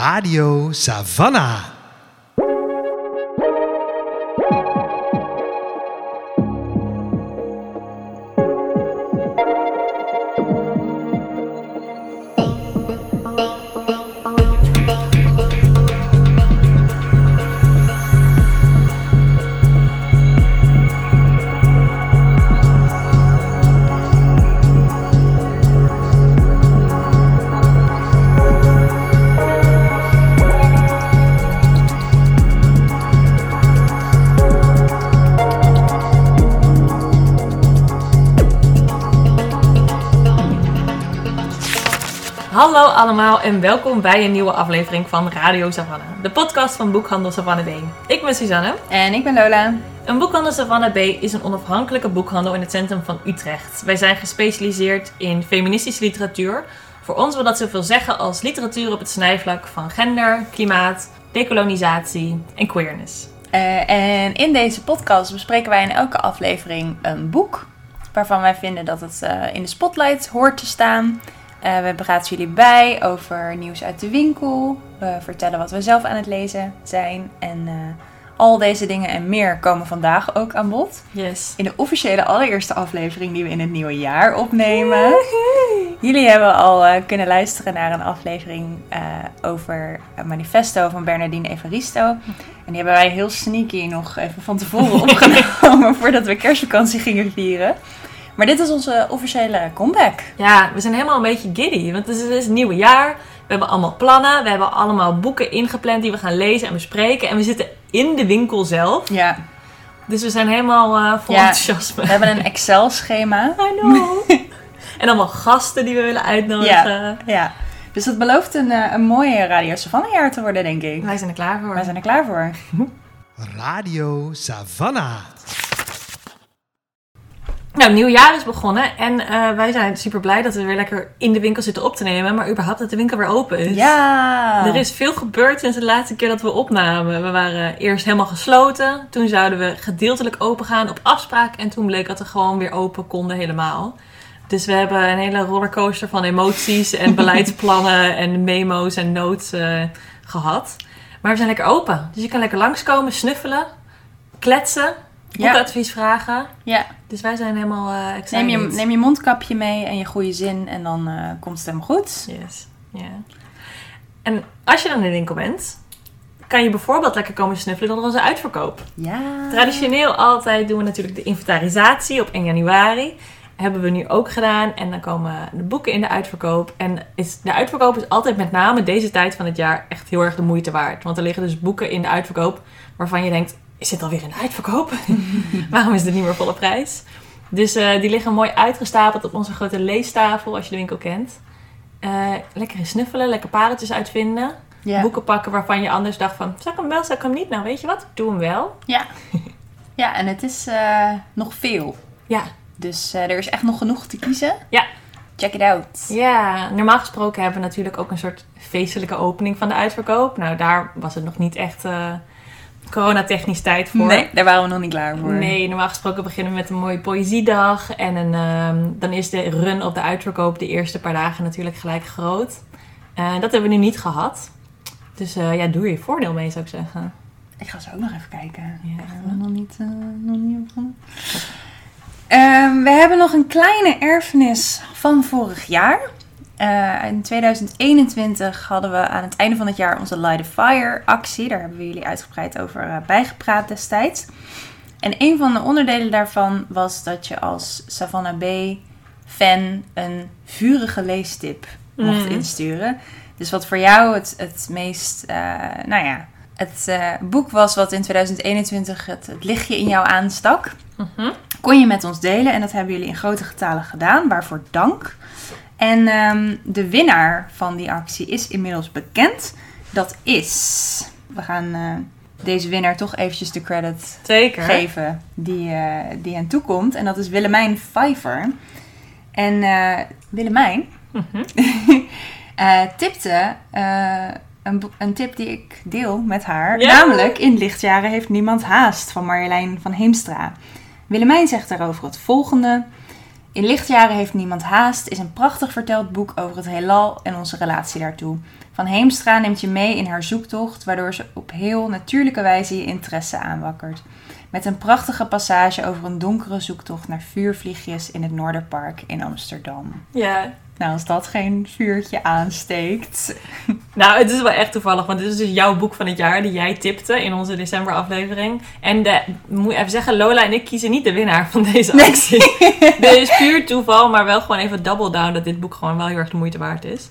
Radio Savannah. Allemaal en welkom bij een nieuwe aflevering van Radio Savannah, de podcast van Boekhandel Savannah B. Ik ben Suzanne. En ik ben Lola. Een boekhandel Savannah B is een onafhankelijke boekhandel in het centrum van Utrecht. Wij zijn gespecialiseerd in feministische literatuur. Voor ons wil dat zoveel zeggen als literatuur op het snijvlak van gender, klimaat, decolonisatie en queerness. Eh, en in deze podcast bespreken wij in elke aflevering een boek waarvan wij vinden dat het eh, in de spotlight hoort te staan. Eh, we praten jullie bij over nieuws uit de winkel. We vertellen wat we zelf aan het lezen zijn. En eh, al deze dingen en meer komen vandaag ook aan bod. Yes. In de officiële allereerste aflevering die we in het nieuwe jaar opnemen. Jullie hebben al eh, kunnen luisteren naar een aflevering over het manifesto van Bernardine Evaristo. En die hebben wij heel sneaky nog even van tevoren opgenomen voordat we kerstvakantie gingen vieren. Maar dit is onze officiële comeback. Ja, we zijn helemaal een beetje giddy, want het is, het is het nieuwe jaar. We hebben allemaal plannen, we hebben allemaal boeken ingepland die we gaan lezen en bespreken. En we zitten in de winkel zelf, Ja, dus we zijn helemaal eh, vol Ja. enthousiasme. we hebben een Excel-schema. I know. en allemaal gasten die we willen uitnodigen. Ja, ja. Dus dat belooft een, eh, een mooie Radio Savannah jaar te worden, denk ik. Wij zijn er klaar voor. Wij zijn er klaar voor. Radio Savannah. Nou, nieuw jaar is begonnen en eh, wij zijn super blij dat we weer lekker in de winkel zitten op te nemen. Maar überhaupt dat de winkel weer open is. Ja. Er is veel gebeurd sinds de laatste keer dat we opnamen. We waren eerst helemaal gesloten. Toen zouden we gedeeltelijk open gaan op afspraak. En toen bleek dat we gewoon weer open konden helemaal. Dus we hebben een hele rollercoaster van emoties en beleidsplannen en memo's en notes eh, gehad. Maar we zijn lekker open. Dus je kan lekker langskomen, snuffelen, kletsen, boekadvies vragen. Ja. Dus wij zijn helemaal excited. Neem je, neem je mondkapje mee en je goede zin en dan eh, komt het helemaal goed. Yes, ja. En als je dan in de winkel bent, kan je bijvoorbeeld lekker komen snuffelen door onze uitverkoop. Ja. Traditioneel altijd doen we natuurlijk de inventarisatie op 1 januari. Hebben we nu ook gedaan. En dan komen de boeken in de uitverkoop. En is, de uitverkoop is altijd met name deze tijd van het jaar echt heel erg de moeite waard. Want er liggen dus boeken in de uitverkoop waarvan je denkt, is dit alweer in de uitverkoop? Waarom is dit niet meer volle prijs? Dus eh, die liggen mooi uitgestapeld op onze grote leestafel, als je de winkel kent. Eh, lekker in snuffelen, lekker pareltjes uitvinden. Ja. Boeken pakken waarvan je anders dacht van, zal ik hem wel, zal ik hem niet? Nou, weet je wat? Doe hem wel. Ja. ja, en het is eh, nog veel. Ja, Dus er is echt nog genoeg te kiezen. Ja. Check it out. Ja, normaal gesproken hebben we natuurlijk ook een soort feestelijke opening van de uitverkoop. Nou, daar was het nog niet echt coronatechnisch tijd voor. Nee, daar waren we nog niet klaar voor. Nee, normaal gesproken beginnen we met een mooie poëziedag. En een, ehm, dan is de run op de uitverkoop de eerste paar dagen natuurlijk gelijk groot. Eh, dat hebben we nu niet gehad. Dus eh, ja, doe je voordeel mee, zou ik zeggen. Ik ga zo ook nog even kijken. Ja. Ik nog niet, eh, nog niet begonnen. Ehm, we hebben nog een kleine erfenis van vorig jaar. Eh, in 2021 hadden we aan het einde van het jaar onze Light a Fire actie. Daar hebben we jullie uitgebreid over eh, bijgepraat destijds. En een van de onderdelen daarvan was dat je als Savannah B fan een vurige leestip mocht Mhm. insturen. Dus wat voor jou het, het meest, eh, nou ja, het boek was wat in 2021 het, het lichtje in jou aanstak, Mhm. kon je met ons delen. En dat hebben jullie in grote getalen gedaan, waarvoor dank. En ehm, de winnaar van die actie is inmiddels bekend. Dat is, we gaan eh, deze winnaar toch eventjes de credit Zeker. geven die, eh, die hen toekomt. En dat is Willemijn Pfeiffer. En eh, Willemijn Mhm. tipte een, een tip die ik deel met haar. Ja. Namelijk, in lichtjaren heeft niemand haast van Marjolein van Heemstra. Willemijn zegt daarover het volgende. In lichtjaren heeft niemand haast is een prachtig verteld boek over het heelal en onze relatie daartoe. Van Heemstra neemt je mee in haar zoektocht, waardoor ze op heel natuurlijke wijze je interesse aanwakkert. Met een prachtige passage over een donkere zoektocht naar vuurvliegjes in het Noorderpark in Amsterdam. Ja. Nou, als dat geen vuurtje aansteekt. Nou, het is wel echt toevallig, want dit is dus jouw boek van het jaar die jij tipte in onze december aflevering. En de, moet je even zeggen, Lola en ik kiezen niet de winnaar van deze Nee. actie. Dit is puur toeval, maar wel gewoon even double down dat dit boek gewoon wel heel erg de moeite waard is.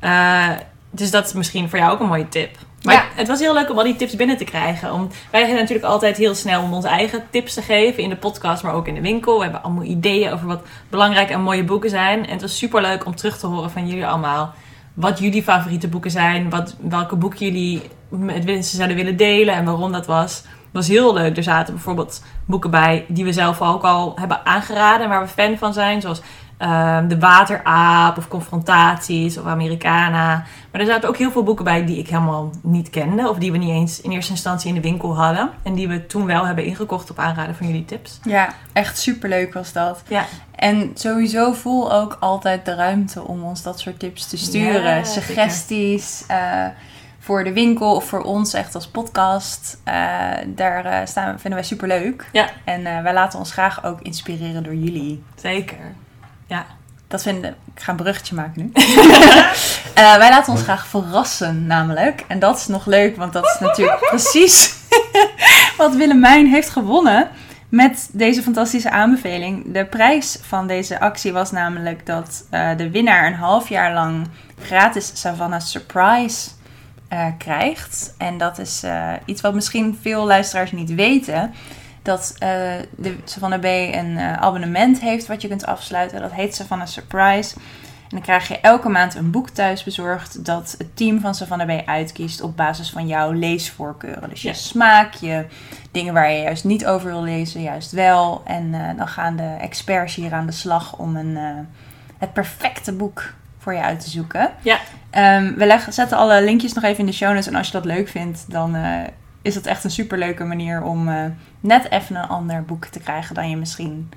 Eh, dus dat is misschien voor jou ook een mooie tip. Maar Ja. het was heel leuk om al die tips binnen te krijgen. Om, wij zijn natuurlijk altijd heel snel om onze eigen tips te geven in de podcast, maar ook in de winkel. We hebben allemaal ideeën over wat belangrijke en mooie boeken zijn. En het was super leuk om terug te horen van jullie allemaal. Wat jullie favoriete boeken zijn. Wat, welke boeken jullie met mensen zouden willen delen en waarom dat was. Het was heel leuk. Er zaten bijvoorbeeld boeken bij die we zelf ook al hebben aangeraden. En waar we fan van zijn. Zoals ehm, De Wateraap of Confrontaties of Americana. Maar er zaten ook heel veel boeken bij die ik helemaal niet kende. Of die we niet eens in eerste instantie in de winkel hadden. En die we toen wel hebben ingekocht op aanraden van jullie tips. Ja, echt superleuk was dat. Ja, En sowieso voel ook altijd de ruimte om ons dat soort tips te sturen. Ja, Suggesties eh, voor de winkel of voor ons echt als podcast. Eh, daar eh, staan, vinden wij superleuk. Ja. En wij laten ons graag ook inspireren door jullie. zeker. Ja. Dat vinden, ik ga een bruggetje maken nu. Eh, wij laten ons graag verrassen, namelijk. En dat is nog leuk, want dat is natuurlijk precies wat Willemijn heeft gewonnen met deze fantastische aanbeveling. De prijs van deze actie was namelijk dat eh, de winnaar een half jaar lang gratis Savannah Surprise eh, krijgt. En dat is iets wat misschien veel luisteraars niet weten. Dat eh, de Savannah B een eh, abonnement heeft wat je kunt afsluiten. Dat heet Savannah Surprise. En dan krijg je elke maand een boek thuis bezorgd dat het team van Savannah B uitkiest op basis van jouw leesvoorkeuren. Dus je Ja. smaak, je dingen waar je juist niet over wil lezen, juist wel. En eh, dan gaan de experts hier aan de slag om een, het perfecte boek voor je uit te zoeken. Ja. Ehm, we leggen, zetten alle linkjes nog even in de show notes. En als je dat leuk vindt, dan is dat echt een superleuke manier om net even een ander boek te krijgen dan je misschien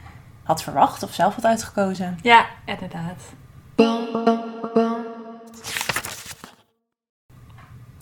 had verwacht of zelf had uitgekozen. Ja, inderdaad.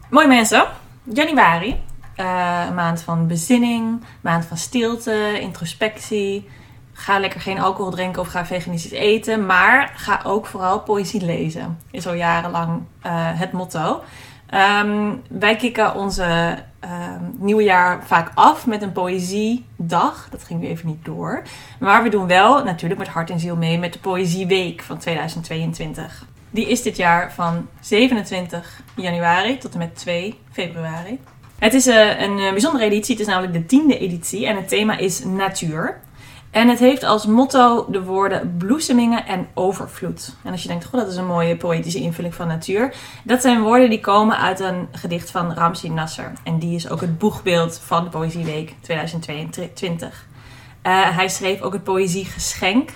Mooi mensen. Januari. eh, een maand van bezinning, maand van stilte, introspectie. Ga lekker geen alcohol drinken of ga veganistisch eten. Maar ga ook vooral poëzie lezen. Is al jarenlang eh, het motto. Ehm, wij kicken onze ehm, nieuwe jaar vaak af met een poëziedag. Dat ging nu even niet door. Maar we doen wel natuurlijk met hart en ziel mee met de Poëzieweek van 2022. Die is dit jaar van 27 januari tot en met 2 februari. Het is eh, een eh, bijzondere editie. Het is namelijk de tiende editie en het thema is natuur. En het heeft als motto de woorden bloesemingen en overvloed. En als je denkt, goh, dat is een mooie poëtische invulling van natuur. Dat zijn woorden die komen uit een gedicht van Ramsi Nasser. En die is ook het boegbeeld van de Poëzieweek 2022. Eh, hij schreef ook het Poëziegeschenk.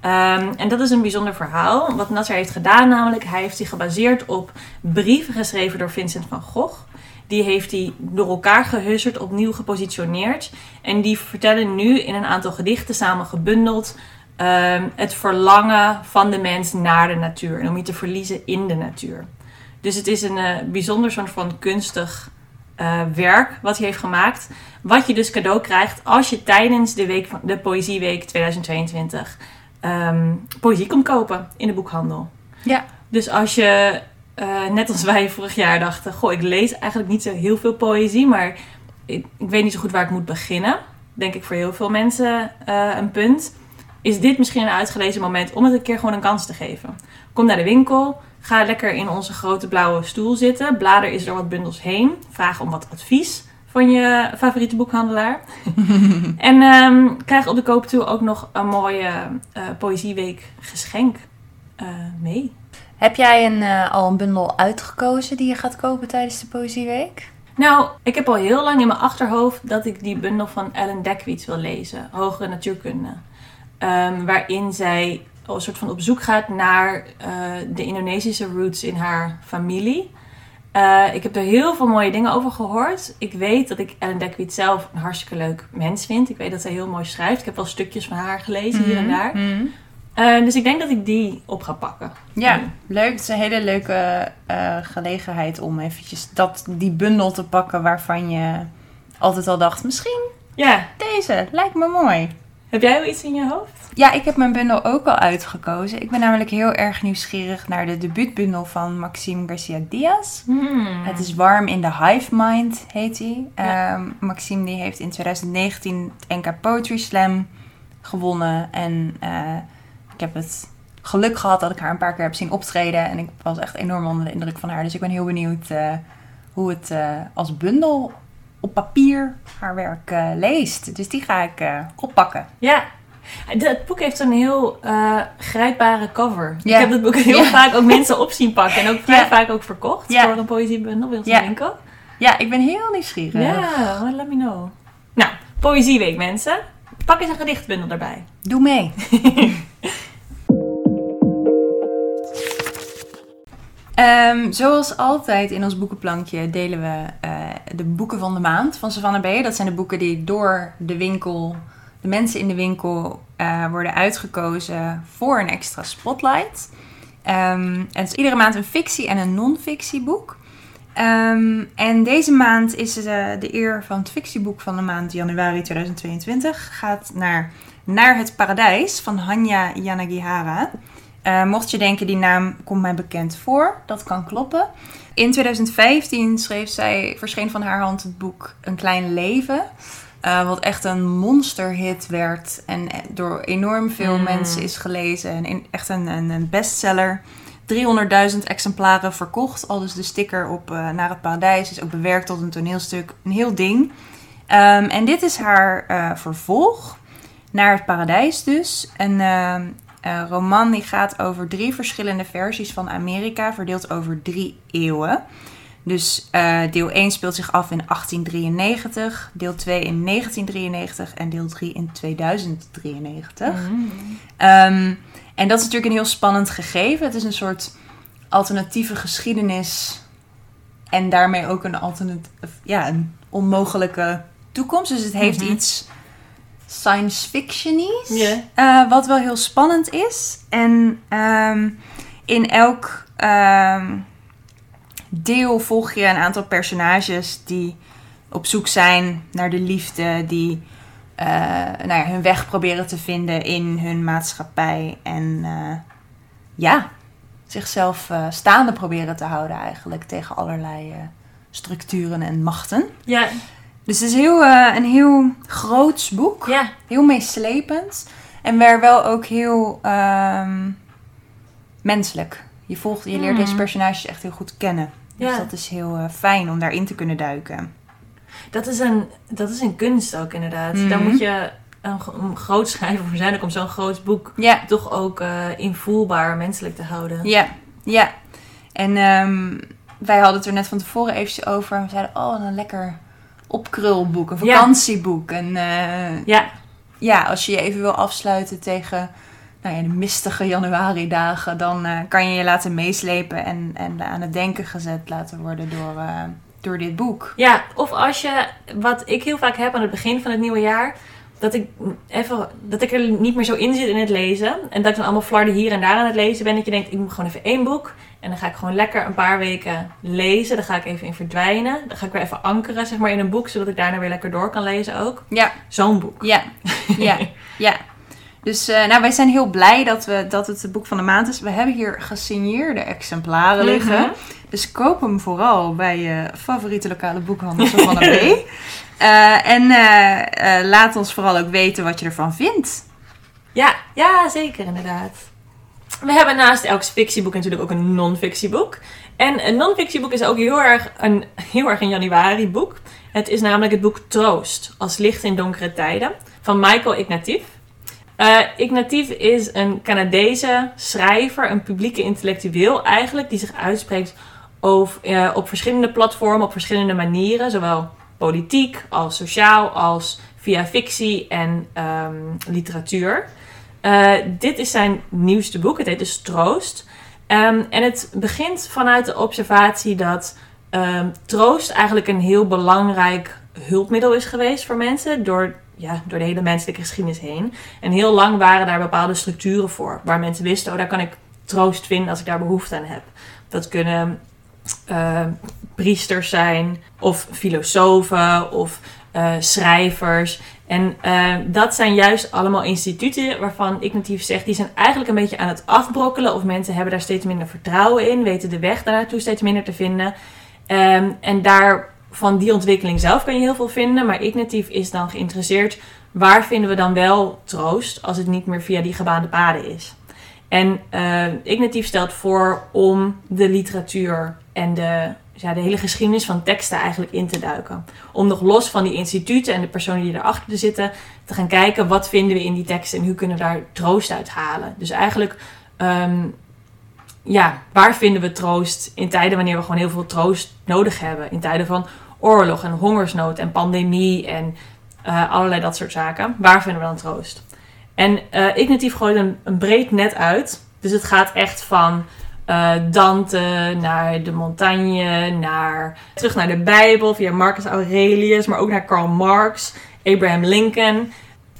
Ehm, en dat is een bijzonder verhaal. Wat Nasser heeft gedaan namelijk, hij heeft zich gebaseerd op brieven geschreven door Vincent van Gogh. Die heeft hij door elkaar gehusserd, opnieuw gepositioneerd. En die vertellen nu in een aantal gedichten samen gebundeld ehm, het verlangen van de mens naar de natuur. En om je te verliezen in de natuur. Dus het is een eh, bijzonder soort van kunstig eh, werk wat hij heeft gemaakt. Wat je dus cadeau krijgt als je tijdens de, week van, de Poëzieweek 2022 ehm, poëzie komt kopen in de boekhandel. Ja. Dus als je, eh, net als wij vorig jaar dachten, goh, ik lees eigenlijk niet zo heel veel poëzie, maar ik, ik weet niet zo goed waar ik moet beginnen. Denk ik voor heel veel mensen eh, een punt. Is dit misschien een uitgelezen moment om het een keer gewoon een kans te geven? Kom naar de winkel, ga lekker in onze grote blauwe stoel zitten, blader eens door wat bundels heen, vraag om wat advies van je favoriete boekhandelaar. en ehm, krijg op de koop toe ook nog een mooie eh, Poëzieweek geschenk mee. Heb jij een, eh, al een bundel uitgekozen die je gaat kopen tijdens de Poëzieweek? Nou, ik heb al heel lang in mijn achterhoofd dat ik die bundel van Ellen Dekwits wil lezen, Hogere Natuurkunde. Ehm, waarin zij een soort van op zoek gaat naar eh, de Indonesische roots in haar familie. Eh, ik heb er heel veel mooie dingen over gehoord. Ik weet dat ik Ellen Dekwits zelf een hartstikke leuk mens vind. Ik weet dat zij heel mooi schrijft. Ik heb wel stukjes van haar gelezen hier en daar. Mhm. Eh, dus ik denk dat ik die op ga pakken. Ja, leuk. Het is een hele leuke eh, gelegenheid om eventjes dat, die bundel te pakken waarvan je altijd al dacht, misschien Ja. deze, lijkt me mooi. Heb jij al iets in je hoofd? Ja, ik heb mijn bundel ook al uitgekozen. Ik ben namelijk heel erg nieuwsgierig naar de debuutbundel van Maxime Garcia Diaz. Het is Warm in the Hive Mind, heet hij. Ja. Ehm, Maxime die heeft in 2019 het NK Poetry Slam gewonnen. En eh, ik heb het geluk gehad dat ik haar een paar keer heb zien optreden. En ik was echt enorm onder de indruk van haar. Dus ik ben heel benieuwd eh, hoe het eh, als bundel op papier haar werk eh, leest. Dus die ga ik oppakken. Ja. Het boek heeft een heel grijpbare cover. Ik heb het boek heel vaak ook mensen op zien pakken. En ook vrij vaak ook verkocht. Voor een poëziebundel bij ons Ja. in de winkel. Ja, ik ben heel nieuwsgierig. Ja, well, let me know. Nou, Poëzieweek mensen. Pak eens een gedichtbundel erbij. Doe mee. Ehm, zoals altijd in ons boekenplankje delen we eh, de boeken van de maand van Savannah B. Dat zijn de boeken die door de winkel, de mensen in de winkel, eh, worden uitgekozen voor een extra spotlight. Ehm, het is iedere maand een fictie en een non-fictie boek. Ehm, en deze maand is het, eh, de eer van het fictieboek van de maand januari 2022 gaat naar Naar het Paradijs van Hanya Yanagihara. Eh, mocht je denken, die naam komt mij bekend voor, dat kan kloppen. In 2015 schreef zij, verscheen van haar hand het boek Een Klein Leven. eh, wat echt een monsterhit werd en door enorm veel Mm. mensen is gelezen. En in- echt een, een, een bestseller. 300.000 exemplaren verkocht. Al dus de sticker op eh, Naar het Paradijs is ook bewerkt tot een toneelstuk. Een heel ding. Ehm, en dit is haar vervolg. Naar het Paradijs dus. Een eh, roman die gaat over drie verschillende versies van Amerika. Verdeeld over drie eeuwen. Dus eh, deel 1 speelt zich af in 1893. Deel 2 in 1993. En deel 3 in 2093. Ehm, en dat is natuurlijk een heel spannend gegeven. Het is een soort alternatieve geschiedenis. En daarmee ook een, alternat ja, een onmogelijke toekomst. Dus het heeft Mhm. iets science fictionies. Ja. eh, wat wel heel spannend is. En ehm, in elk ehm, deel volg je een aantal personages die op zoek zijn naar de liefde. Die eh, nou ja, hun weg proberen te vinden in hun maatschappij. En eh, ja, zichzelf staande proberen te houden eigenlijk tegen allerlei structuren en machten. Ja, Dus het is heel, eh, een heel groots boek. ja. Heel meeslepend. En waar wel ook heel ehm, menselijk. Je, volgt, je leert deze personages echt heel goed kennen. Dus Ja. dat is heel eh, fijn om daarin te kunnen duiken. Dat is een, dat is een kunst ook inderdaad. Mhm. Daar moet je een, groot schrijver voor zijn. ook om zo'n groot boek toch ook eh, invoelbaar menselijk te houden. ja, ja. En ehm, wij hadden het er net van tevoren eventjes over. En we zeiden, oh, wat een lekker opkrulboek. Een Ja. vakantieboek. En eh, Ja, ja, als je je even wil afsluiten tegen nou ja, de mistige januari-dagen, dan eh, kan je je laten meeslepen en, en aan het denken gezet laten worden door, eh, door dit boek. Ja, of als je, wat ik heel vaak heb aan het begin van het nieuwe jaar, dat ik, even, dat ik er niet meer zo in zit in het lezen. En dat ik dan allemaal flarden hier en daar aan het lezen ben. Dat je denkt, ik moet gewoon even één boek. En dan ga ik gewoon lekker een paar weken lezen. Dan ga ik even in verdwijnen. Dan ga ik weer even ankeren zeg maar, in een boek, zodat ik daarna weer lekker door kan lezen ook. Ja, Zo'n boek. ja, ja, ja. Dus eh, nou, wij zijn heel blij dat, we, dat het het boek van de maand is. We hebben hier gesigneerde exemplaren liggen. Mhm. Dus koop hem vooral bij je favoriete lokale boekhandel van de B. Eh, en eh, eh, laat ons vooral ook weten wat je ervan vindt. Ja, ja, zeker inderdaad. We hebben naast elk fictieboek natuurlijk ook een non-fictieboek. En een non-fictieboek is ook heel erg een, heel erg een januari boek. Het is namelijk het boek Troost, als licht in donkere tijden, van Michael Ignatief. Eh Ignatief is een Canadese schrijver, een publieke intellectueel eigenlijk, die zich uitspreekt over, op verschillende platformen, op verschillende manieren. Zowel politiek als sociaal als via fictie en ehm, literatuur. Eh, dit is zijn nieuwste boek. Het heet dus Troost. Ehm, en het begint vanuit de observatie dat ehm, troost eigenlijk een heel belangrijk hulpmiddel is geweest voor mensen. Door ja, door de hele menselijke geschiedenis heen. En heel lang waren daar bepaalde structuren voor. Waar mensen wisten, oh, daar kan ik troost vinden als ik daar behoefte aan heb. Dat kunnen eh, priesters zijn, of filosofen, of eh, schrijvers. En eh, dat zijn juist allemaal instituten waarvan Ignatief zegt, die zijn eigenlijk een beetje aan het afbrokkelen. Of mensen hebben daar steeds minder vertrouwen in, weten de weg daarnaartoe steeds minder te vinden. Ehm, en daar van die ontwikkeling zelf kan je heel veel vinden. Maar Ignatief is dan geïnteresseerd, waar vinden we dan wel troost als het niet meer via die gebaande paden is. En uh, Ignatief stelt voor om de literatuur en de, ja, de hele geschiedenis van teksten eigenlijk in te duiken. Om nog los van die instituten en de personen die erachter zitten, te gaan kijken wat vinden we in die teksten en hoe kunnen we daar troost uit halen. Dus eigenlijk, um, ja, waar vinden we troost in tijden wanneer we gewoon heel veel troost nodig hebben? In tijden van oorlog en hongersnood en pandemie en uh, allerlei dat soort zaken. Waar vinden we dan troost? En uh, Ignatief gooit een, een breed net uit. Dus het gaat echt van uh, Dante naar de montagne, naar, terug naar de Bijbel via Marcus Aurelius, maar ook naar Karl Marx, Abraham Lincoln.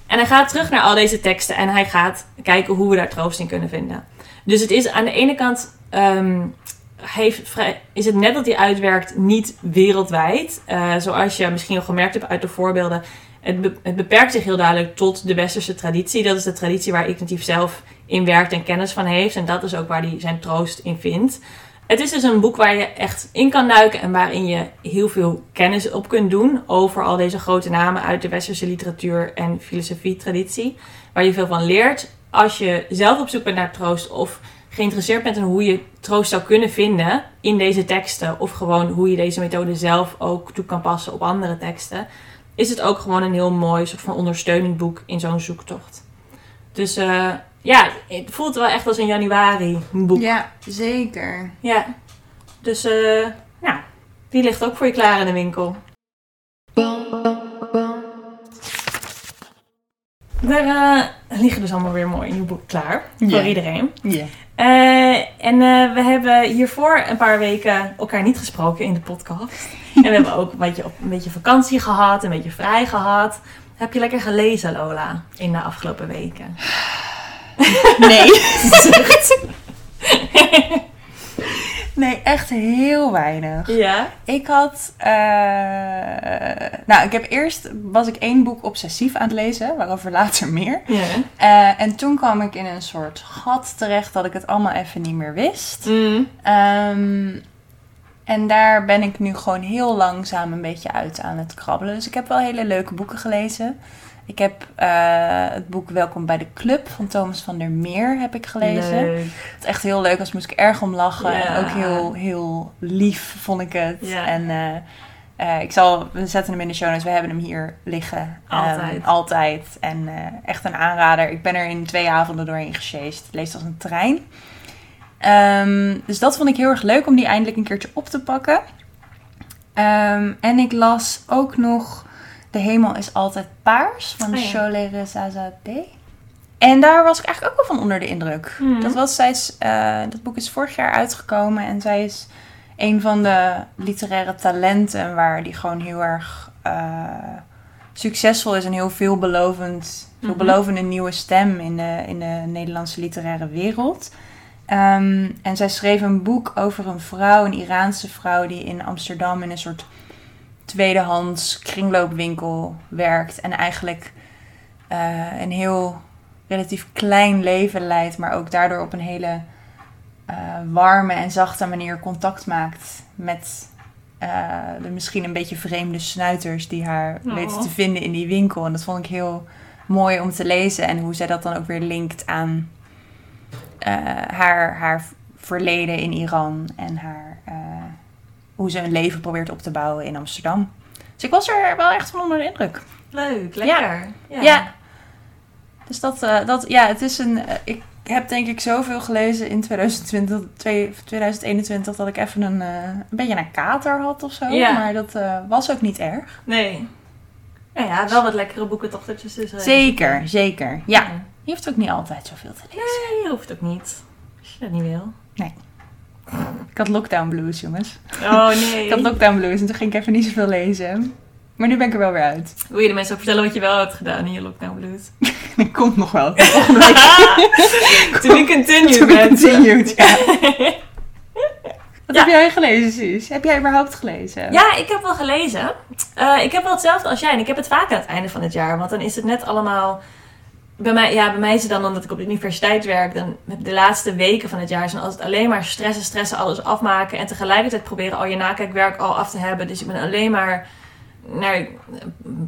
En hij gaat terug naar al deze teksten en hij gaat kijken hoe we daar troost in kunnen vinden. Dus het is aan de ene kant um, heeft is het net dat hij uitwerkt niet wereldwijd. Uh, zoals je misschien al gemerkt hebt uit de voorbeelden. Het, het, beperkt zich heel duidelijk tot de westerse traditie. Dat is de traditie waar Ignatief zelf in werkt en kennis van heeft. En dat is ook waar hij zijn troost in vindt. Het is dus een boek waar je echt in kan duiken en waarin je heel veel kennis op kunt doen over al deze grote namen uit de westerse literatuur en filosofie-traditie. Waar je veel van leert als je zelf op zoek bent naar troost of geïnteresseerd bent in hoe je troost zou kunnen vinden in deze teksten. Of gewoon hoe je deze methode zelf ook toe kan passen op andere teksten. Is het ook gewoon een heel mooi soort van ondersteunend boek in zo'n zoektocht. Dus uh, ja, het voelt wel echt als een januari boek. Ja, zeker. Ja. Dus uh, nou, die ligt ook voor je klaar in de winkel. Daar uh, liggen dus allemaal weer mooi nieuw boek klaar. Voor iedereen. Ja. Eh, en eh, we hebben hiervoor een paar weken elkaar niet gesproken in de podcast. en we hebben ook een beetje, op, een beetje vakantie gehad, een beetje vrij gehad. Heb je lekker gelezen, Lola, in de afgelopen weken? Nee. nee, echt heel weinig. ja? Ik had. eh, nou, ik heb eerst. was ik één boek obsessief aan het lezen, waarover later meer. Ja. Eh, en toen kwam ik in een soort gat terecht dat ik het allemaal even niet meer wist. Mm. Ehm, en daar ben ik nu gewoon heel langzaam een beetje uit aan het krabbelen. Dus ik heb wel hele leuke boeken gelezen. Ik heb eh, het boek Welkom bij de Club van Thomas van der Meer heb ik gelezen. Leuk. Het echt heel leuk was, moest ik erg om lachen. Ja. En ook heel, heel lief vond ik het. Ja. En eh, eh, ik zal, we zetten hem in de show notes. We hebben hem hier liggen. Altijd. Ehm, altijd. En eh, echt een aanrader. Ik ben er in twee avonden doorheen gesjeest. Leest als een trein. Ehm, dus dat vond ik heel erg leuk om die eindelijk een keertje op te pakken. Ehm, en ik las ook nog De Hemel is altijd paars van Oh ja. En daar was ik eigenlijk ook wel van onder de indruk. Mhm. Dat, was, zij is, eh, dat boek is vorig jaar uitgekomen en zij is een van de literaire talenten waar die gewoon heel erg eh, succesvol is en heel veelbelovend, Mhm. veelbelovende nieuwe stem in de, in de Nederlandse literaire wereld. Ehm, en zij schreef een boek over een vrouw, een Iraanse vrouw, die in Amsterdam in een soort tweedehands kringloopwinkel werkt. En eigenlijk eh, een heel relatief klein leven leidt, maar ook daardoor op een hele eh, warme en zachte manier contact maakt met eh, de misschien een beetje vreemde snuiters die haar Oh. weten te vinden in die winkel. En dat vond ik heel mooi om te lezen en hoe zij dat dan ook weer linkt aan haar, haar verleden in Iran en haar, hoe ze een leven probeert op te bouwen in Amsterdam. Dus ik was er wel echt van onder de indruk. Leuk, lekker. Ja. Ja. Dus dat, eh, dat ja, het is een. eh, ik heb denk ik zoveel gelezen in 2020, twee- 2021 dat ik even een, eh, een beetje een kater had of zo. Ja. Maar dat was ook niet erg. Nee. Nou ja, wel wat lekkere boeken toch ertussen. Zeker, zeker. Ja. Je hoeft ook niet altijd zoveel te lezen. Nee, je hoeft ook niet. Als je dat niet wil. Ik had lockdown blues, jongens. Oh nee. Ik had lockdown blues en toen ging ik even niet zoveel lezen. Maar nu ben ik er wel weer uit. Wil je de mensen ook vertellen wat je wel hebt gedaan in je lockdown blues? Dat komt nog wel. Volgende week to be continued, to be continued, ja. Wat Ja. heb jij gelezen, Suus? Heb jij überhaupt gelezen? Ja, ik heb wel gelezen. Eh, ik heb wel hetzelfde als jij. En ik heb het vaak aan het einde van het jaar. Want dan is het net allemaal... Bij mij, ja, bij mij is het dan omdat ik op de universiteit werk. Dan de laatste weken van het jaar zijn altijd alleen maar stressen, stressen, alles afmaken. En tegelijkertijd proberen al je nakijkwerk al af te hebben. Dus ik ben alleen maar naar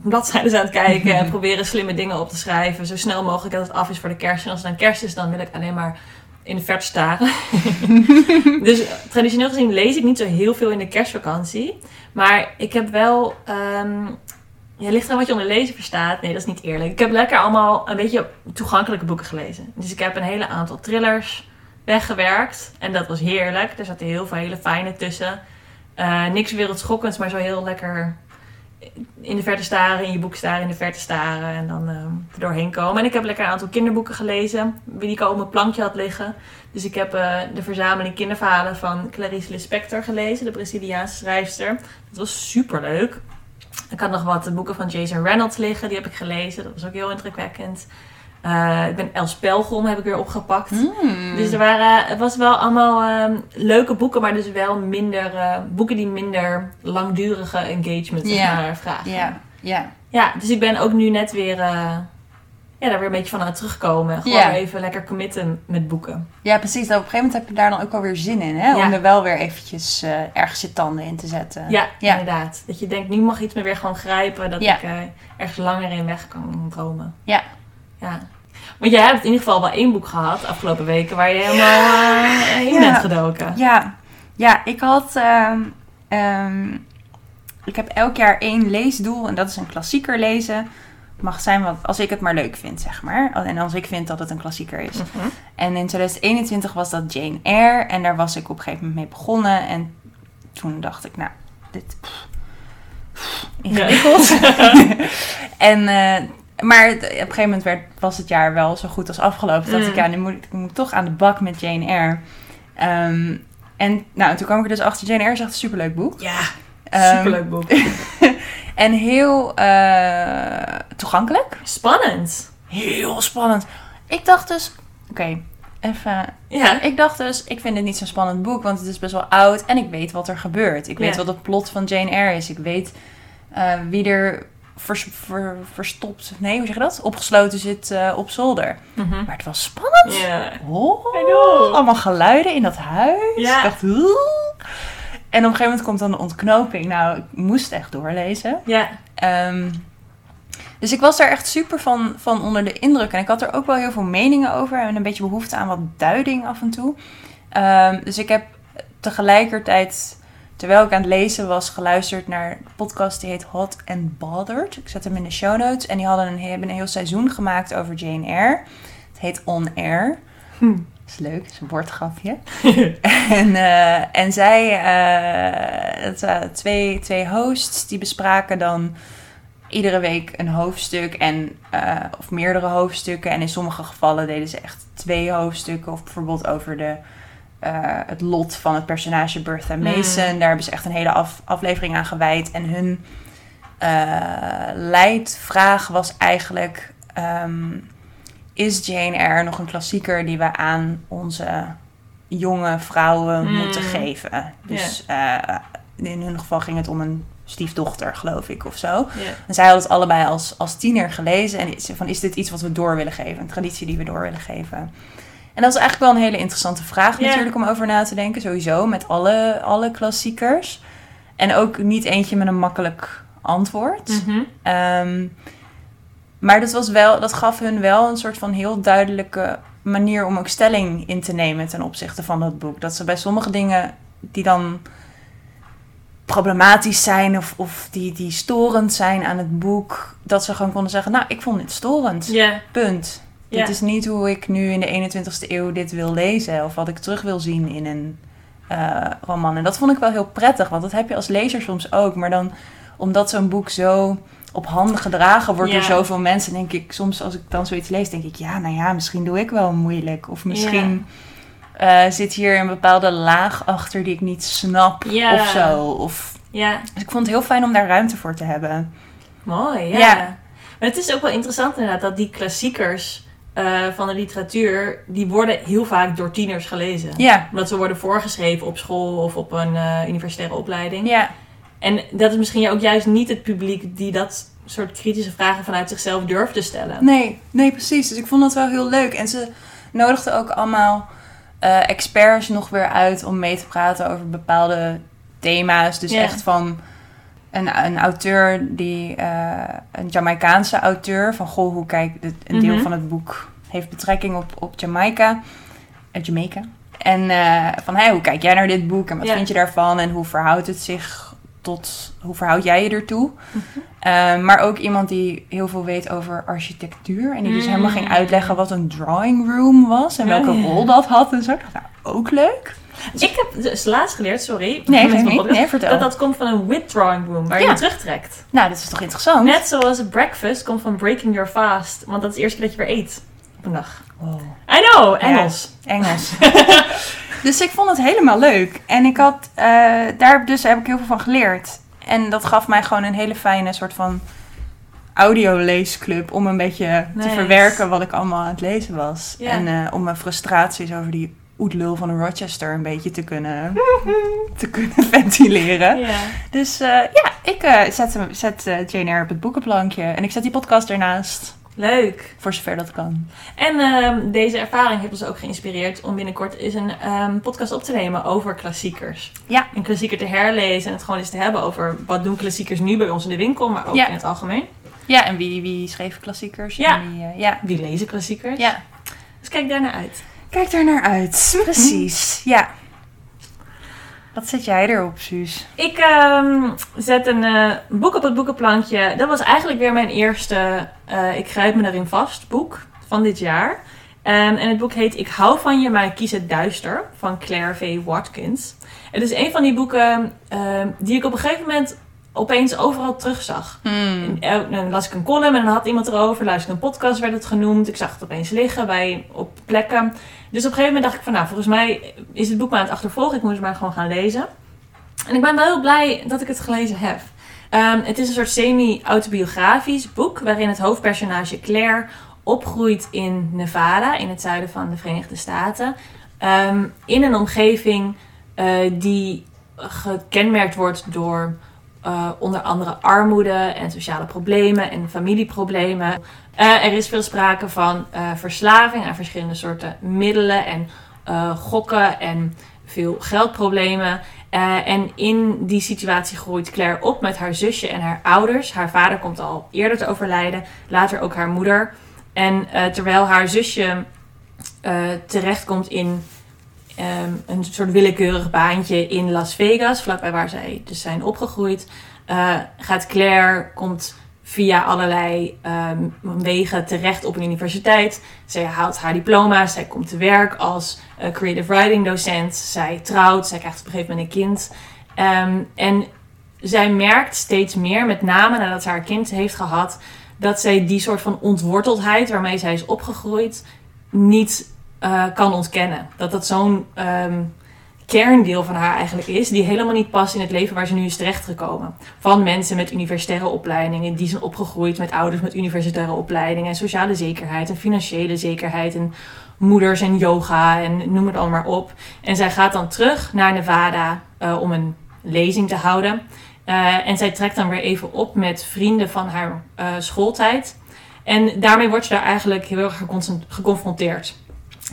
bladzijden aan het kijken. En proberen slimme dingen op te schrijven. Zo snel mogelijk dat het af is voor de kerst. En als het dan kerst is, dan wil ik alleen maar in de verte staren. dus traditioneel gezien lees ik niet zo heel veel in de kerstvakantie. Maar ik heb wel. ehm ja, ligt eraan wat je onder lezen verstaat. Nee, dat is niet eerlijk. Ik heb lekker allemaal een beetje toegankelijke boeken gelezen. Dus ik heb een hele aantal thrillers weggewerkt. En dat was heerlijk. Er zaten heel veel hele fijne tussen. Eh, niks wereldschokkends, maar zo heel lekker in de verte staren, in je boek staren, in de verte staren. En dan er doorheen komen. En ik heb lekker een aantal kinderboeken gelezen. Die ik al op mijn plankje had liggen. Dus ik heb eh, de verzameling kinderverhalen van Clarice Lispector gelezen. De Braziliaanse schrijfster. Dat was super leuk. Ik had nog wat boeken van Jason Reynolds liggen. Die heb ik gelezen. Dat was ook heel indrukwekkend. Eh, ik ben Els Pelgrom heb ik weer opgepakt. Mm. Dus er waren, het was wel allemaal ehm, leuke boeken, maar dus wel minder eh, boeken die minder langdurige engagement zeg Ja. maar, vragen. Ja, ja. Ja, dus ik ben ook nu net weer, eh, ja, daar weer een beetje van aan terugkomen. Gewoon Ja. even lekker committen met boeken. ja, precies. Nou, op een gegeven moment heb je daar dan ook alweer zin in, hè? Om er wel weer eventjes eh, ergens je tanden in te zetten. Ja, Ja. inderdaad. Dat je denkt, nu mag iets me weer gewoon grijpen, dat ik eh, ergens langer in weg kan dromen. Ja. Ja. Want jij hebt in ieder geval wel één boek gehad de afgelopen weken waar je helemaal eh, in bent gedoken. Ja, ja ik had. ehm, ehm, ik heb elk jaar één leesdoel en dat is een klassieker lezen. Mag zijn wat, als ik het maar leuk vind, zeg maar. En als ik vind dat het een klassieker is. Mhm. En in 2021 was dat Jane Eyre. En daar was ik op een gegeven moment mee begonnen. En toen dacht ik, nou, dit... pff, pff, ingewikkeld. en, eh, maar op een gegeven moment werd, was het jaar wel zo goed als afgelopen. Toen dacht Mm. ik, ja, nu moet, ik- ik moet toch aan de bak met Jane Eyre. Ehm, en nou, toen kwam ik er dus achter. Jane Eyre is echt een superleuk boek. Ja, Ehm, superleuk boek. En heel eh, toegankelijk. Spannend. Heel spannend. Ik dacht dus, oké, even Ja. Ik dacht dus, ik vind het niet zo'n spannend boek, want het is best wel oud en ik weet wat er gebeurt. Ik weet Ja. wat het plot van Jane Eyre is. Ik weet eh, wie er vers- ver- verstopt, nee, hoe zeg je dat? Opgesloten zit eh, op zolder. Mhm. Maar het was spannend. Ja. Oh, allemaal geluiden in dat huis. Ja. Ik dacht, "Oeh." En op een gegeven moment komt dan de ontknoping. Nou, ik moest echt doorlezen. Ja. Ehm, dus ik was daar echt super van, van onder de indruk. En ik had er ook wel heel veel meningen over. En een beetje behoefte aan wat duiding af en toe. Ehm, dus ik heb tegelijkertijd, terwijl ik aan het lezen was, geluisterd naar een podcast die heet Hot and Bothered. Ik zet hem in de show notes. En die hadden een, hebben een heel seizoen gemaakt over Jane Eyre. Het heet On Air. Hm. Is leuk, is een woordgrapje. en, eh, en zij, eh, het waren twee, twee hosts, die bespraken dan iedere week een hoofdstuk en, eh, of meerdere hoofdstukken. En in sommige gevallen deden ze echt twee hoofdstukken. Of bijvoorbeeld over de, eh, het lot van het personage Bertha Mason. Daar hebben ze echt een hele af- aflevering aan gewijd. En hun eh, leidvraag was eigenlijk... ehm, is Jane Eyre nog een klassieker die we aan onze jonge vrouwen Mm. moeten geven? Dus eh, in hun geval ging het om een stiefdochter, geloof ik, of zo. En zij hadden het allebei als, als tiener gelezen. En is, van, is dit iets wat we door willen geven? Een traditie die we door willen geven? En dat is eigenlijk wel een hele interessante vraag natuurlijk om over na te denken. Sowieso met alle, alle klassiekers. En ook niet eentje met een makkelijk antwoord. Mhm. Ehm, maar dat, was wel, dat gaf hun wel een soort van heel duidelijke manier om ook stelling in te nemen ten opzichte van dat boek. Dat ze bij sommige dingen die dan problematisch zijn of, of die, die storend zijn aan het boek, dat ze gewoon konden zeggen, nou, ik vond dit storend. Punt. Dit is niet hoe ik nu in de 21ste eeuw dit wil lezen of wat ik terug wil zien in een eh, roman. En dat vond ik wel heel prettig, want dat heb je als lezer soms ook. Maar dan, omdat zo'n boek zo op handen gedragen wordt Ja. door zoveel mensen, denk ik soms als ik dan zoiets lees, denk ik, ja, nou ja, misschien doe ik wel moeilijk. Of misschien eh, zit hier een bepaalde laag achter die ik niet snap Ja. of zo. Of Ja, Dus ik vond het heel fijn om daar ruimte voor te hebben. mooi. Ja. Ja. Maar het is ook wel interessant inderdaad dat die klassiekers eh, van de literatuur, die worden heel vaak door tieners gelezen. Ja, Omdat ze worden voorgeschreven op school of op een eh, universitaire opleiding. ja, En dat is misschien ook juist niet het publiek die dat soort kritische vragen vanuit zichzelf durft te stellen. nee, nee, precies. Dus ik vond dat wel heel leuk. En ze nodigden ook allemaal eh, experts nog weer uit om mee te praten over bepaalde thema's. Dus echt van een, een auteur, die, eh, een Jamaicaanse auteur, van goh, hoe kijkt het, een deel Mhm. van het boek heeft betrekking op, op Jamaica. Eh, Jamaica. En van, hey, hoe kijk jij naar dit boek en wat vind je daarvan en hoe verhoudt het zich tot, hoe verhoud jij je ertoe? Mhm. Eh, maar ook iemand die heel veel weet over architectuur en die dus Mm. helemaal ging uitleggen wat een drawing room was en welke ja. rol dat had en zo. Ik dacht, Nou, ook leuk. Ik heb dus laatst geleerd, sorry. Nee, mijn niet. Nee. Dat dat komt van een wit drawing room, waar je Ja. je terugtrekt. Nou, dat is toch interessant? Net zoals breakfast komt van breaking your fast. Want dat is de eerste keer dat je weer eet een dag. Wow. I know, Engels. Engels. dus ik vond het helemaal leuk. En ik had, eh, daar dus heb ik heel veel van geleerd. En dat gaf mij gewoon een hele fijne soort van audioleesclub om een beetje Nice. te verwerken wat ik allemaal aan het lezen was. En eh, om mijn frustraties over die oetlul van Rochester een beetje te kunnen, te kunnen ventileren. Dus eh, ja, ik eh, zet, zet Jane Eyre op het boekenplankje. En ik zet die podcast ernaast. Leuk. Voor zover dat kan. En ehm, deze ervaring heeft ons ook geïnspireerd om binnenkort eens een ehm, podcast op te nemen over klassiekers. Ja. Een klassieker te herlezen en het gewoon eens te hebben over wat doen klassiekers nu bij ons in de winkel, maar ook Ja. in het algemeen. Ja, en wie, wie schreef klassiekers? Ja. En wie, eh, ja. Wie lezen klassiekers? ja. Dus kijk daar naar uit. Kijk daar naar uit. Precies. Ja. Wat zet jij erop, Suus? Ik ehm, zet een eh, boek op het boekenplankje. Dat was eigenlijk weer mijn eerste eh, Ik grijp me erin vast boek van dit jaar. Ehm, en het boek heet Ik hou van je, maar ik kies het duister van Claire V. Watkins. Het is een van die boeken ehm, die ik op een gegeven moment opeens overal terugzag. Hmm. En, eh, Dan las ik een column en dan had iemand erover. Luisterde een podcast, werd het genoemd. Ik zag het opeens liggen bij, op plekken. Dus op een gegeven moment dacht ik van, nou, volgens mij is het boek maar aan het achtervolgen. Ik moet het maar gewoon gaan lezen. En ik ben wel heel blij dat ik het gelezen heb. Ehm, het is een soort semi-autobiografisch boek waarin het hoofdpersonage Claire opgroeit in Nevada, in het zuiden van de Verenigde Staten. Ehm, in een omgeving eh, die gekenmerkt wordt door eh, onder andere armoede en sociale problemen en familieproblemen. Eh, er is veel sprake van eh, verslaving aan verschillende soorten middelen en gokken en veel geldproblemen. En in die situatie groeit Claire op met haar zusje en haar ouders. Haar vader komt al eerder te overlijden, later ook haar moeder. En terwijl haar zusje terechtkomt in ehm, een soort willekeurig baantje in Las Vegas, vlakbij waar zij dus zijn opgegroeid, eh, gaat Claire, komt via allerlei ehm, wegen terecht op een universiteit. Zij haalt haar diploma's, zij komt te werk als eh, creative writing docent. Zij trouwt, zij krijgt op een gegeven moment een kind. Ehm, en zij merkt steeds meer, met name nadat ze haar kind heeft gehad, dat zij die soort van ontworteldheid waarmee zij is opgegroeid niet eh, kan ontkennen. Dat dat zo'n ehm, kerndeel van haar eigenlijk is, die helemaal niet past in het leven waar ze nu is terechtgekomen. Van mensen met universitaire opleidingen, die zijn opgegroeid met ouders met universitaire opleidingen, en sociale zekerheid en financiële zekerheid en moeders en yoga en noem het allemaal maar op. En zij gaat dan terug naar Nevada eh, om een lezing te houden. Eh, en zij trekt dan weer even op met vrienden van haar schooltijd. En daarmee wordt ze daar eigenlijk heel erg geconfronteerd.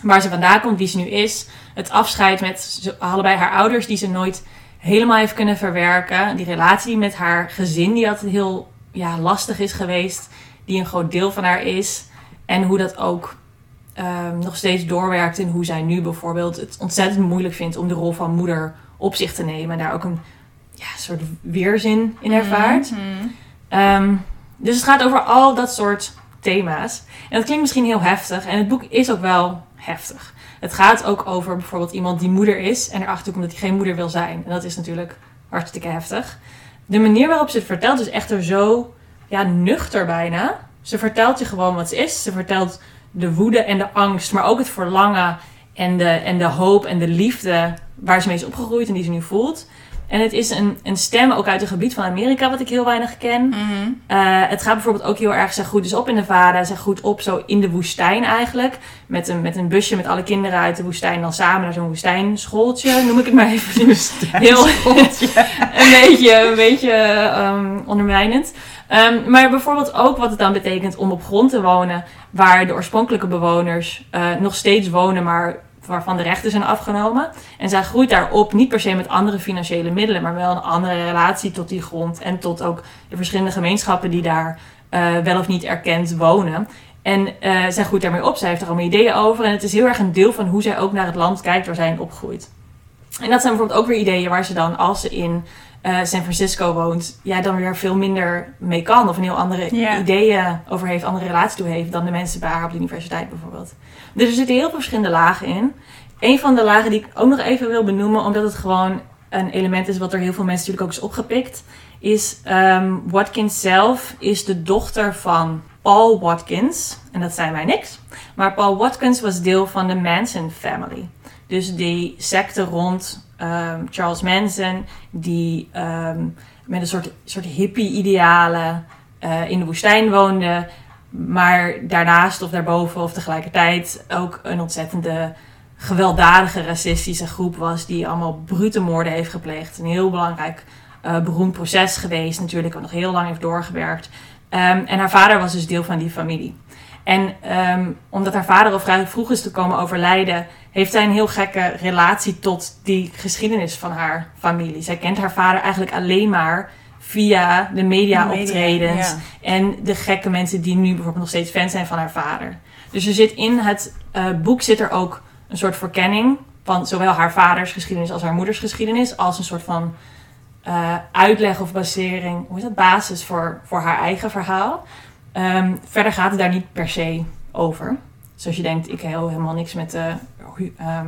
Waar ze vandaan komt, wie ze nu is. Het afscheid met allebei haar ouders, die ze nooit helemaal heeft kunnen verwerken. Die relatie met haar gezin, die altijd heel ja, lastig is geweest. Die een groot deel van haar is. En hoe dat ook ehm, nog steeds doorwerkt. En hoe zij nu bijvoorbeeld het ontzettend moeilijk vindt om de rol van moeder op zich te nemen. En daar ook een ja, soort weerzin in ervaart. Mhm. Ehm, dus het gaat over al dat soort thema's. En dat klinkt misschien heel heftig. En het boek is ook wel heftig. Het gaat ook over bijvoorbeeld iemand die moeder is. En erachter komt dat hij geen moeder wil zijn. En dat is natuurlijk hartstikke heftig. De manier waarop ze het vertelt is echter zo ja, nuchter bijna. Ze vertelt je gewoon wat ze is. Ze vertelt de woede en de angst. Maar ook het verlangen en de, en de hoop en de liefde waar ze mee is opgegroeid en die ze nu voelt. En het is een, een stem ook uit een gebied van Amerika wat ik heel weinig ken. Mhm. Eh, het gaat bijvoorbeeld ook heel erg, zij groeit dus op in Nevada. Zij groeit op zo in de woestijn eigenlijk. Met een, met een busje met alle kinderen uit de woestijn dan samen naar zo'n woestijnschooltje. Noem ik het maar even. Heel, een beetje, een beetje ehm, ondermijnend. Ehm, maar bijvoorbeeld ook wat het dan betekent om op grond te wonen waar de oorspronkelijke bewoners eh, nog steeds wonen, maar waarvan de rechten zijn afgenomen. En zij groeit daarop niet per se met andere financiële middelen, maar wel een andere relatie tot die grond en tot ook de verschillende gemeenschappen die daar eh, wel of niet erkend wonen. En eh, zij groeit daarmee op, zij heeft er allemaal ideeën over en het is heel erg een deel van hoe zij ook naar het land kijkt waar zij in opgroeit. En dat zijn bijvoorbeeld ook weer ideeën waar ze dan, als ze in eh, San Francisco woont, ja, dan weer veel minder mee kan. Of een heel andere ideeën over heeft, andere relatie toe heeft dan de mensen bij haar op de universiteit bijvoorbeeld. Dus er zitten heel veel verschillende lagen in. Een van de lagen die ik ook nog even wil benoemen, omdat het gewoon een element is wat er heel veel mensen natuurlijk ook is opgepikt, is ehm, Watkins zelf is de dochter van Paul Watkins. En dat zijn wij niks. Maar Paul Watkins was deel van de Manson family. Dus die secte rond ehm, Charles Manson, die ehm, met een soort, soort hippie-idealen eh, in de woestijn woonde. Maar daarnaast of daarboven of tegelijkertijd ook een ontzettende gewelddadige racistische groep was. Die allemaal brute moorden heeft gepleegd. Een heel belangrijk eh, beroemd proces geweest natuurlijk. Wat nog heel lang heeft doorgewerkt. Ehm, en haar vader was dus deel van die familie. En omdat haar vader al vrij vroeg is te komen overlijden, heeft zij een heel gekke relatie tot die geschiedenis van haar familie. Zij kent haar vader eigenlijk alleen maar via de media De media, optredens ja. en de gekke mensen die nu bijvoorbeeld nog steeds fan zijn van haar vader. Dus er zit in het eh, boek zit er ook een soort verkenning van zowel haar vaders geschiedenis als haar moeders geschiedenis, als een soort van eh, uitleg of basering, hoe is dat, basis voor, voor haar eigen verhaal. Ehm, verder gaat het daar niet per se over. Zoals je denkt, ik heel helemaal niks met de ehm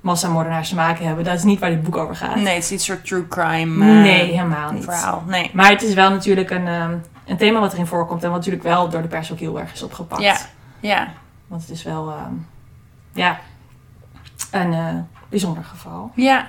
massamoordenaars te maken hebben. Dat is niet waar dit boek over gaat. Nee, het is niet soort true crime eh, nee helemaal niet. verhaal. Nee. Maar het is wel natuurlijk een, ehm, een thema wat erin voorkomt en wat natuurlijk wel door de pers ook heel erg is opgepakt. Ja. Ja. Want het is wel, ehm, ja, een eh, bijzonder geval. Ja.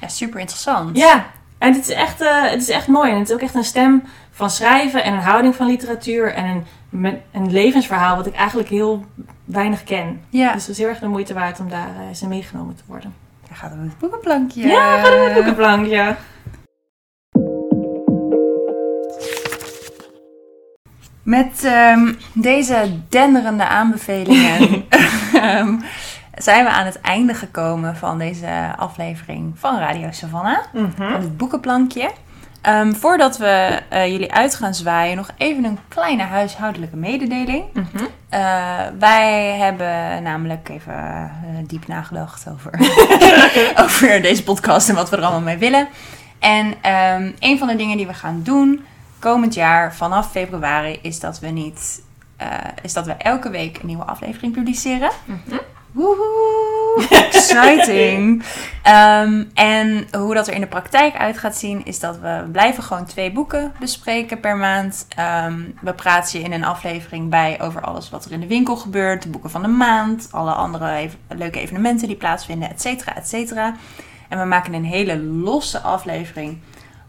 Ja, super interessant. Ja, en het is, echt, eh, het is echt mooi. En het is ook echt een stem van schrijven en een houding van literatuur en een, een levensverhaal wat ik eigenlijk heel weinig ken. Ja. Dus het is heel erg de moeite waard om daar eh, eens meegenomen te worden. Dan gaat het met het boekenplankje. Ja, gaan we met boekenplank, ja. Met ehm, deze denderende aanbevelingen ehm, zijn we aan het einde gekomen van deze aflevering van Radio Savannah. Van het boekenplankje. Ehm, voordat we eh, jullie uit gaan zwaaien, nog even een kleine huishoudelijke mededeling. Mhm. Eh, wij hebben namelijk even eh, diep nagedacht over, over deze podcast en wat we er allemaal mee willen. En ehm, een van de dingen die we gaan doen komend jaar vanaf februari is dat we niet is dat we elke week een nieuwe aflevering publiceren. Mhm. Woehoe, exciting. Ehm, en hoe dat er in de praktijk uit gaat zien, is dat we blijven gewoon twee boeken bespreken per maand. Ehm, we praten je in een aflevering bij over alles wat er in de winkel gebeurt, de boeken van de maand, alle andere leuke evenementen die plaatsvinden, et cetera, et cetera. En we maken een hele losse aflevering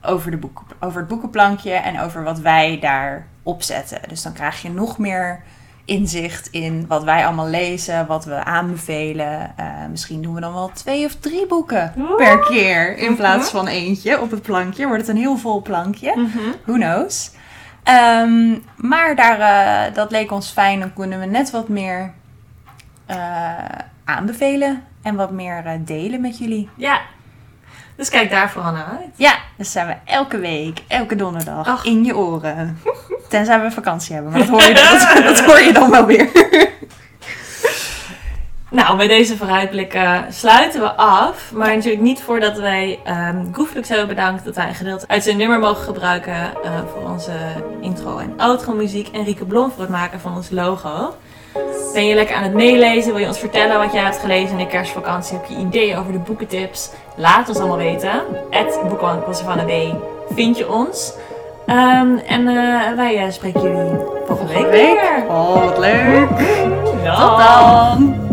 over, de boek, over het boekenplankje en over wat wij daar opzetten. Dus dan krijg je nog meer inzicht in wat wij allemaal lezen, wat we aanbevelen. Eh, misschien doen we dan wel twee of drie boeken per keer in plaats Mhm. van eentje op het plankje. Wordt het een heel vol plankje. Mhm. Who knows? Ehm, maar daar, eh, dat leek ons fijn. Dan kunnen we net wat meer eh, aanbevelen en wat meer delen met jullie. Ja, dus kijk daar vooral naar uit. Ja, dus zijn we elke week, elke donderdag Ach. in je oren. Tenzij we vakantie hebben, maar dat hoor je, dat, dat hoor je dan wel weer. Nou, bij deze vooruitblikken sluiten we af. Maar natuurlijk niet voordat wij Groeflux hebben bedankt dat wij een gedeelte uit zijn nummer mogen gebruiken eh, voor onze intro en outro muziek. En Rieke Blom voor het maken van ons logo. Ben je lekker aan het meelezen? Wil je ons vertellen wat jij hebt gelezen in de kerstvakantie? Heb je ideeën over de boekentips? Laat ons allemaal weten. De D vind je ons. Ehm, en eh, wij eh, spreken jullie volgende week weer. Oh, wat leuk. Tot Tot dan.